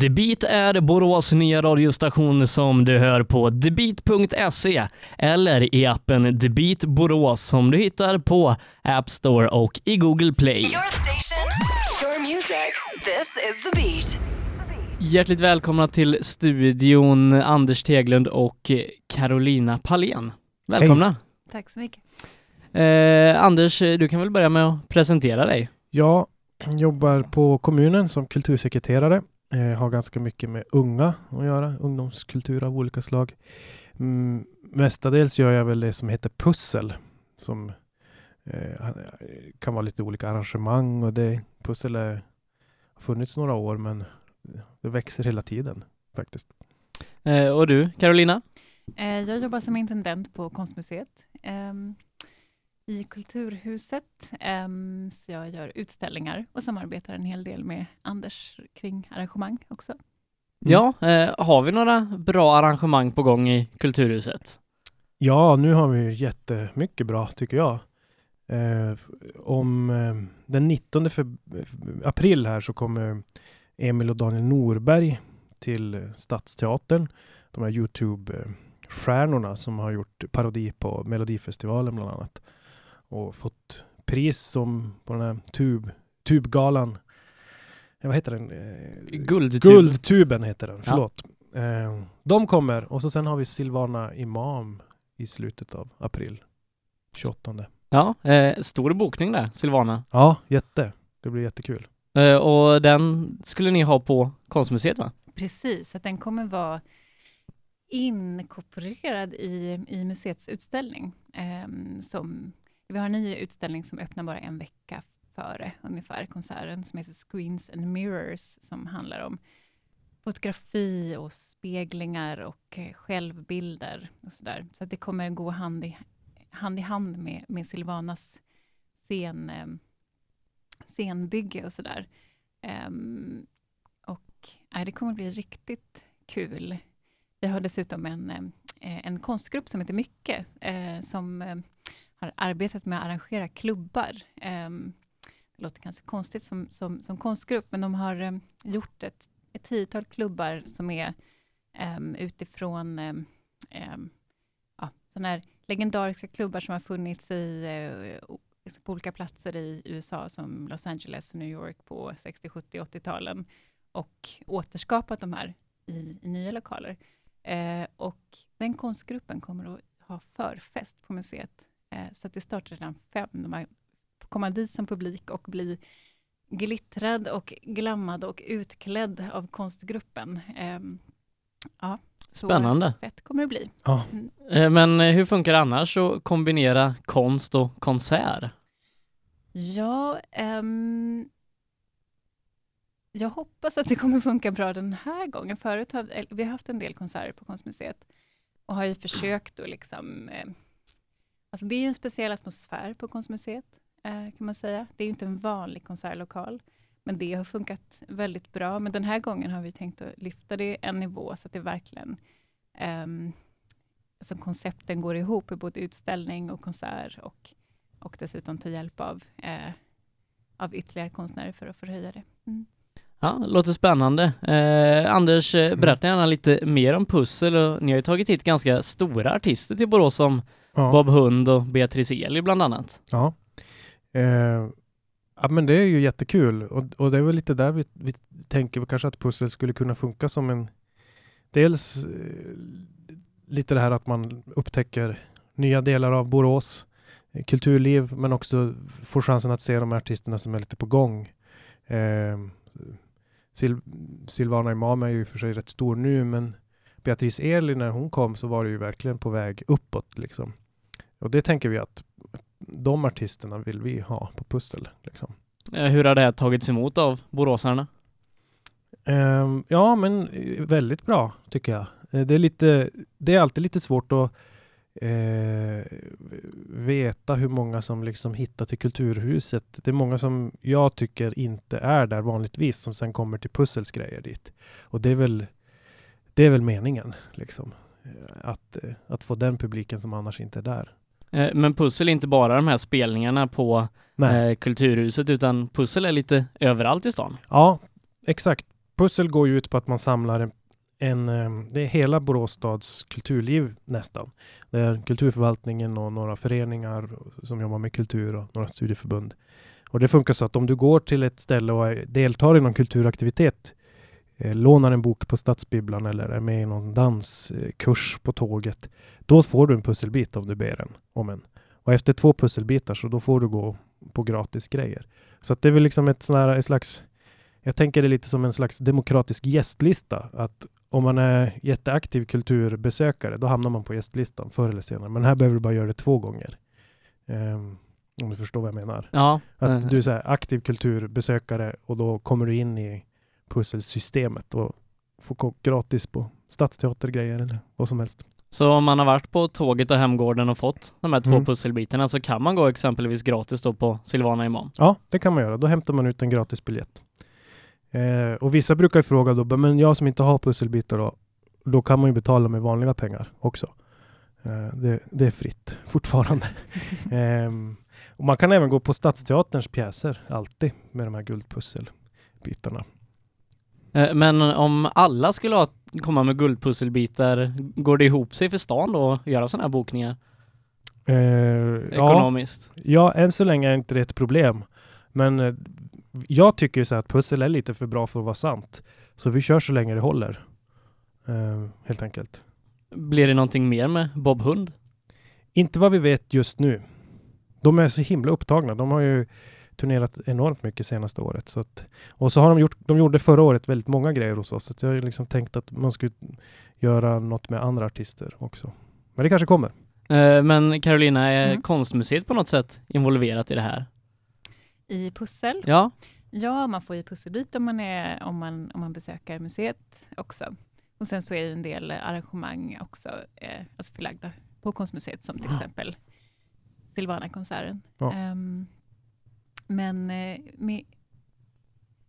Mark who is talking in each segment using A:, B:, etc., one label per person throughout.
A: The Beat är Borås nya radiostation som du hör på TheBeat.se eller i appen The Beat Borås som du hittar på App Store och i Google Play.
B: Your station, your music. This is the beat.
A: Hjärtligt välkomna till studion Anders Teglund och Carolina Palén. Välkomna!
C: Tack så mycket.
A: Eh, Anders, du kan väl börja med att presentera dig?
D: Jag jobbar på kommunen som kultursekreterare. Eh, har ganska mycket med unga att göra, ungdomskultur av olika slag. Mm, mestadels gör jag väl det som heter pussel, som eh, kan vara lite olika arrangemang och det pussel är, har funnits några år men det växer hela tiden faktiskt.
A: Eh, och du, Carolina?
C: Eh, jag jobbar som intendent på Konstmuseet ehm, i Kulturhuset. Så jag gör utställningar och samarbetar en hel del med Anders kring arrangemang också.
D: Mm.
A: Ja, eh, har vi några bra arrangemang på gång i Kulturhuset?
D: Ja, nu har vi jättemycket bra tycker jag. Eh, om eh, den 19 feb- april här så kommer Emil och Daniel Norberg till Stadsteatern. De här Youtube-stjärnorna som har gjort parodi på Melodifestivalen bland annat. Och fått pris som på den här tub, tubgalan. Eh, vad heter den? Eh,
A: Guldtub.
D: Guldtuben heter den,
A: Ja.
D: förlåt. Eh, de kommer och så sen har vi Silvana Imam i slutet av april. 28.
A: Ja, eh, stor bokning där, Silvana.
D: Ja, jätte. Det blir jättekul.
A: Eh, och den skulle ni ha på Konstmuseet va?
C: Precis, att den kommer vara inkorporerad i, i museets utställning. ehm, som, vi har en ny utställning som öppnar bara en vecka före ungefär konserten, som heter Screens and Mirrors, som handlar om fotografi och speglingar och eh, självbilder och sådär. Så att det kommer gå hand i hand, i hand med, med Silvanas scen, eh, scenbygge och sådär. Um, och nej, det kommer bli riktigt kul. Vi har dessutom en, eh, en konstgrupp som heter Mycket, eh, som eh, arbetat med att arrangera klubbar. Ehm, det låter kanske konstigt som, som, som konstgrupp, men de har eh, gjort ett, ett tiotal klubbar som är ehm, utifrån ehm, ja, sådana här legendariska klubbar som har funnits i, eh, liksom på olika platser i USA, som Los Angeles och New York på 60, 70, 80-talen och återskapat de här i, i nya lokaler. Eh, och den konstgruppen kommer att ha förfest på museet. Eh, så att det startar redan fem. De här får komma dit som publik och bli glittrad och glammad och utklädd av konstgruppen. Eh, ja, så
A: Spännande.
C: fett kommer det bli.
D: Ja.
A: Eh, men eh, hur funkar det annars att kombinera konst och konsert?
C: Ja, ehm, jag hoppas att det kommer funka bra den här gången. Förut har vi har haft en del konserter på Konstmuseet och har ju försökt att liksom... Alltså det är ju en speciell atmosfär på Konstmuseet, eh, kan man säga. Det är ju inte en vanlig konsertlokal, men det har funkat väldigt bra. Men den här gången har vi tänkt att lyfta det en nivå så att det verkligen ehm, alltså koncepten går ihop i både utställning och konsert och och dessutom ta hjälp av, eh, av ytterligare konstnärer för att förhöja det. Mm.
A: Ja, låter spännande. Eh, Anders, eh,
D: Mm.
A: berätta gärna lite mer om pussel och ni har ju tagit hit ganska stora artister till Borås som
D: Ja.
A: Bob Hund och Beatrice Eli bland annat.
D: Ja. Eh, ja, men det är ju jättekul och, och det är väl lite där vi, vi tänker kanske att pussel skulle kunna funka som en dels eh, lite det här att man upptäcker nya delar av Borås eh, kulturliv men också får chansen att se de här artisterna som är lite på gång. Eh, Sil Silvana Imam är ju i och för sig rätt stor nu men Beatrice Eli när hon kom så var det ju verkligen på väg uppåt liksom. Och det tänker vi att de artisterna vill vi ha på pussel. Liksom.
A: Eh, hur har det här tagits emot av boråsarna?
D: Ehm, ja, men eh, väldigt bra tycker jag. Eh, Det är, lite, det är alltid lite svårt att eh, veta hur många som liksom hittar till Kulturhuset. Det är många som jag tycker inte är där vanligtvis som sen kommer till Pussels grejer dit. Och det är väl, det är väl meningen liksom. Att, att få den publiken som annars inte är där.
A: Eh, Men pussel är inte bara de här spelningarna på
D: Nej.
A: eh, Kulturhuset utan pussel är lite överallt i stan.
D: Ja, exakt. pussel går ju ut på att man samlar en, eh, det är hela Borås stads kulturliv nästan. Det är kulturförvaltningen och några föreningar som jobbar med kultur och några studieförbund. Och det funkar så att om du går till ett ställe och deltar i någon kulturaktivitet, lånar en bok på Stadsbibblan eller är med i någon danskurs på tåget, då får du en pusselbit om du ber en, om en. Och efter två pusselbitar så då får du gå på gratis grejer. Så att det är väl liksom ett, sån här, ett slags, jag tänker det lite som en slags demokratisk gästlista. Att om man är jätteaktiv kulturbesökare, då hamnar man på gästlistan förr eller senare. Men här behöver du bara göra det två gånger. Ehm, om du förstår vad jag menar.
A: Ja,
D: Att
A: eh,
D: du är så här aktiv kulturbesökare och då kommer du in i pusselsystemet och får gå gratis på stadsteatergrejer eller vad som helst.
A: Så om man har varit på tåget och Hemgården och fått de här två
D: Mm.
A: pusselbitarna så kan man gå exempelvis gratis då på Silvana imam.
D: Ja, det kan man göra. Då hämtar man ut en gratis biljett. Eh, och vissa brukar ju fråga då, men jag som inte har pusselbitar då, då kan man ju betala med vanliga pengar också. Eh, det, det är fritt fortfarande. Ehm, och man kan även gå på Stadsteaterns pjäser, alltid, med de här guldpusselbitarna.
A: Eh, Men om alla skulle ha, komma med guldpusselbitar, går det ihop sig för stan då att göra sådana här bokningar
D: Eh, ja,
A: ekonomiskt?
D: ja, än så länge är inte det ett problem. Men eh, jag tycker ju så att pussel är lite för bra för att vara sant. Så vi kör så länge det håller. Eh, helt enkelt.
A: Blir det någonting mer med Bob Hund?
D: Inte vad vi vet just nu. De är så himla upptagna. De har ju turnerat enormt mycket senaste året. Så att, och så har de gjort, de gjorde förra året väldigt många grejer hos oss. Så jag har ju liksom tänkt att man skulle göra något med andra artister också. Men det kanske kommer.
A: Eh, Men Carolina, är
C: Mm.
A: konstmuseet på något sätt involverat i det här?
C: I pussel?
A: Ja,
C: Ja, man får ju pusselbit om man, är, om, man, om man besöker museet också. Och sen så är det en del arrangemang också eh, alltså förlagda på konstmuseet, som till exempel Silvana-konserten.
D: Ja.
C: Ehm, men eh, med,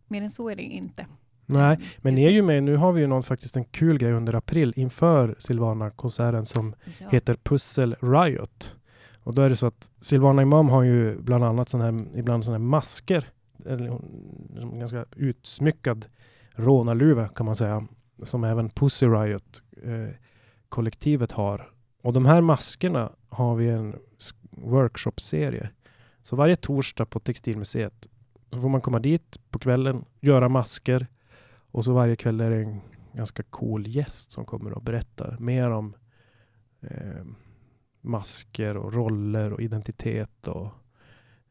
C: mer än så är det inte.
D: Nej,
C: Ehm,
D: men ni är ju med. Nu har vi ju någon, faktiskt en kul grej under april inför Silvana-konserten som
C: Ja.
D: heter Pussel Riot. Och då är det så att Silvana Imam har ju bland annat sån här, ibland sådana här masker, en ganska utsmyckad rånarluva kan man säga, som även Pussy Riot eh, kollektivet har. Och de här maskerna har vi en workshop-serie. Så varje torsdag på Textilmuseet så får man komma dit på kvällen, göra masker och så varje kväll är det en ganska cool gäst som kommer och berättar mer om eh, masker och roller och identitet och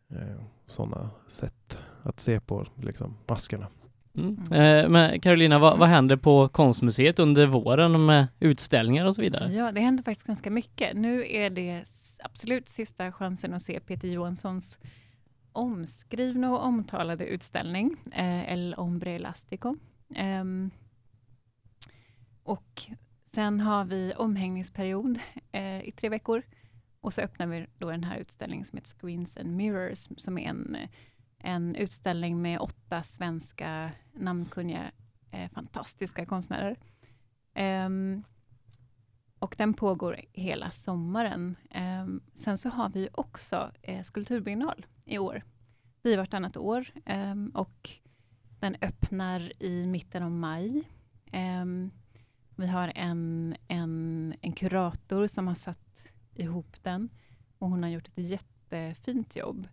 D: eh, sådana sätt att se på liksom, maskerna.
A: Mm. Eh, Men Carolina, vad, vad händer på konstmuseet under våren med utställningar och så vidare?
C: Ja, det händer faktiskt ganska mycket. Nu är det absolut sista chansen att se Peter Johanssons omskrivna och omtalade utställning, eh, El Hombre Elastico. Ehm, och sen har vi omhängningsperiod eh, i tre veckor. Och så öppnar vi då den här utställningen som heter Screens and Mirrors, som är en, en utställning med åtta svenska namnkunniga, eh, fantastiska konstnärer. Um, och den pågår hela sommaren. Um, sen så har vi också eh, skulpturbiennal i år. Vi är vartannat år um, och den öppnar i mitten av maj. Vi har en, en, en kurator som har satt ihop den och hon har gjort ett jättefint jobb.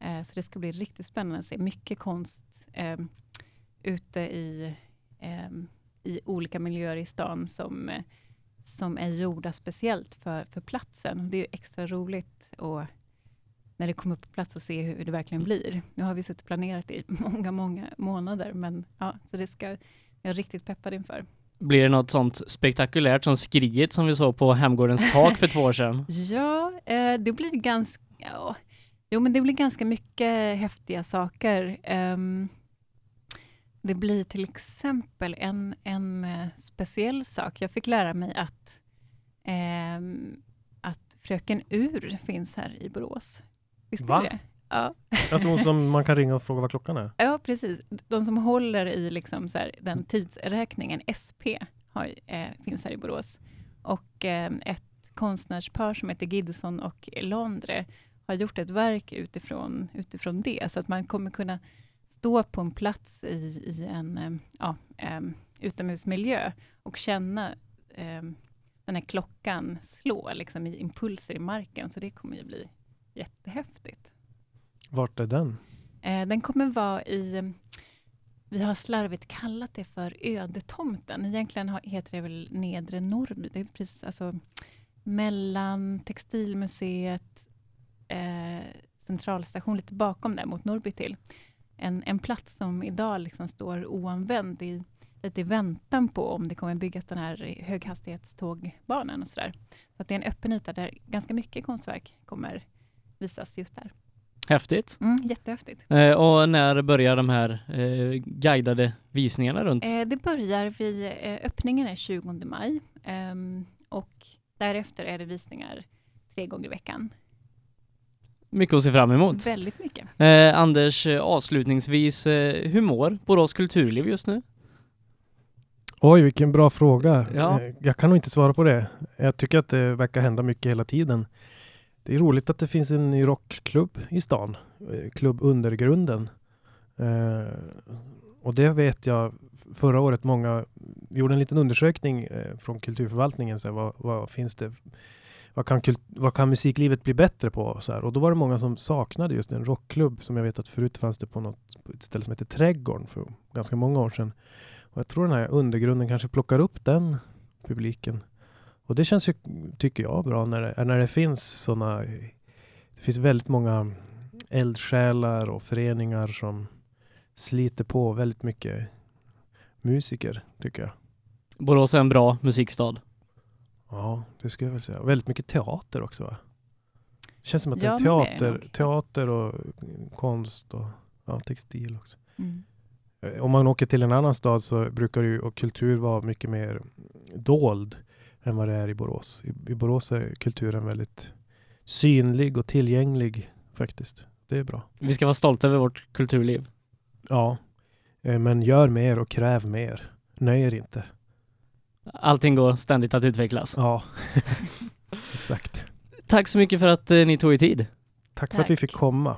C: Eh, så det ska bli riktigt spännande att se mycket konst ehm, ute i, ehm, i olika miljöer i stan som, eh, som är gjorda speciellt för, för platsen. Det är ju extra roligt och när det kommer på plats och se hur det verkligen blir. Nu har vi suttit och planerat i många, många månader, men ja, så det ska jag är riktigt peppad inför.
A: Blir det något sånt spektakulärt som skriet som vi såg på Hemgårdens tak för två år sedan?
C: Ja, eh, det blir ganska... Ja, jo, men det blir ganska mycket häftiga saker. Ehm, det blir till exempel en, en eh, speciell sak. Jag fick lära mig att, ehm, att Fröken Ur finns här i Borås. Visste
D: Va?
C: du det? Ja.
D: Alltså hon som man kan ringa och fråga vad klockan är.
C: Ja, precis. De som håller i liksom så här, den tidsräkningen, SP, har, eh, finns här i Borås. Och eh, ett konstnärspar som heter Gidson och Londre har gjort ett verk utifrån, utifrån det, så att man kommer kunna stå på en plats i, i en ja, eh, utomhusmiljö och känna eh, den här klockan slå liksom, i impulser i marken. Så det kommer ju bli jättehäftigt.
D: Vart är den?
C: Eh, den kommer vara i, vi har slarvigt kallat det för ödetomten. Egentligen heter det väl Nedre Norrby. Det är precis alltså, mellan Textilmuseet, eh, centralstation lite bakom där mot Norrby till. En, en plats som idag liksom står oanvänd i, lite i väntan på om det kommer byggas den här höghastighetstågbanan och sådär. Så att det är en öppen yta där ganska mycket konstverk kommer visas just där.
A: Häftigt.
C: Mm, jättehäftigt.
A: Eh, och när börjar de här eh, guidade visningarna runt?
C: Eh, det börjar vid, eh, öppningen är 20 maj ehm, och därefter är det visningar tre gånger i veckan.
A: Mycket att se fram emot.
C: Väldigt mycket.
A: Eh, Anders, eh, avslutningsvis, eh, hur mår Borås kulturliv just nu?
D: Oj, vilken bra fråga.
A: Ja.
D: Eh, Jag kan nog inte svara på det. Jag tycker att det verkar hända mycket hela tiden. Det är roligt att det finns en ny rockklubb i stan. eh, Klubb Undergrunden. Eh, och det vet jag förra året många gjorde en liten undersökning eh, från kulturförvaltningen. Så här, vad, vad finns det? Vad kan, kult, vad kan musiklivet bli bättre på? Så här. Och då var det många som saknade just en rockklubb som jag vet att förut fanns det på något på ett ställe som heter Trädgården för ganska många år sedan. Och jag tror den här undergrunden kanske plockar upp den publiken. Och det känns ju, tycker jag, bra när det, när det finns sådana... Det finns väldigt många eldsjälar och föreningar som sliter på väldigt mycket musiker, tycker jag.
A: Borås är en bra musikstad.
D: Ja, det skulle jag väl säga. Väldigt mycket teater också va? Känns som att det
C: Ja,
D: är
C: det är det
D: teater,
C: nog.
D: teater och konst och ja, textil också.
C: Mm.
D: Eh, Om man åker till en annan stad så brukar ju och kultur vara mycket mer dold än vad det är i Borås. I, i Borås är kulturen väldigt synlig och tillgänglig faktiskt. Det är bra.
A: Vi ska vara stolta över vårt kulturliv.
D: Ja, eh, men gör mer och kräv mer. Nöj er inte.
A: Allting går ständigt att utvecklas.
D: Ja, exakt.
A: Tack så mycket för att eh, ni tog er tid.
D: Tack för att vi
C: Tack.
D: fick komma.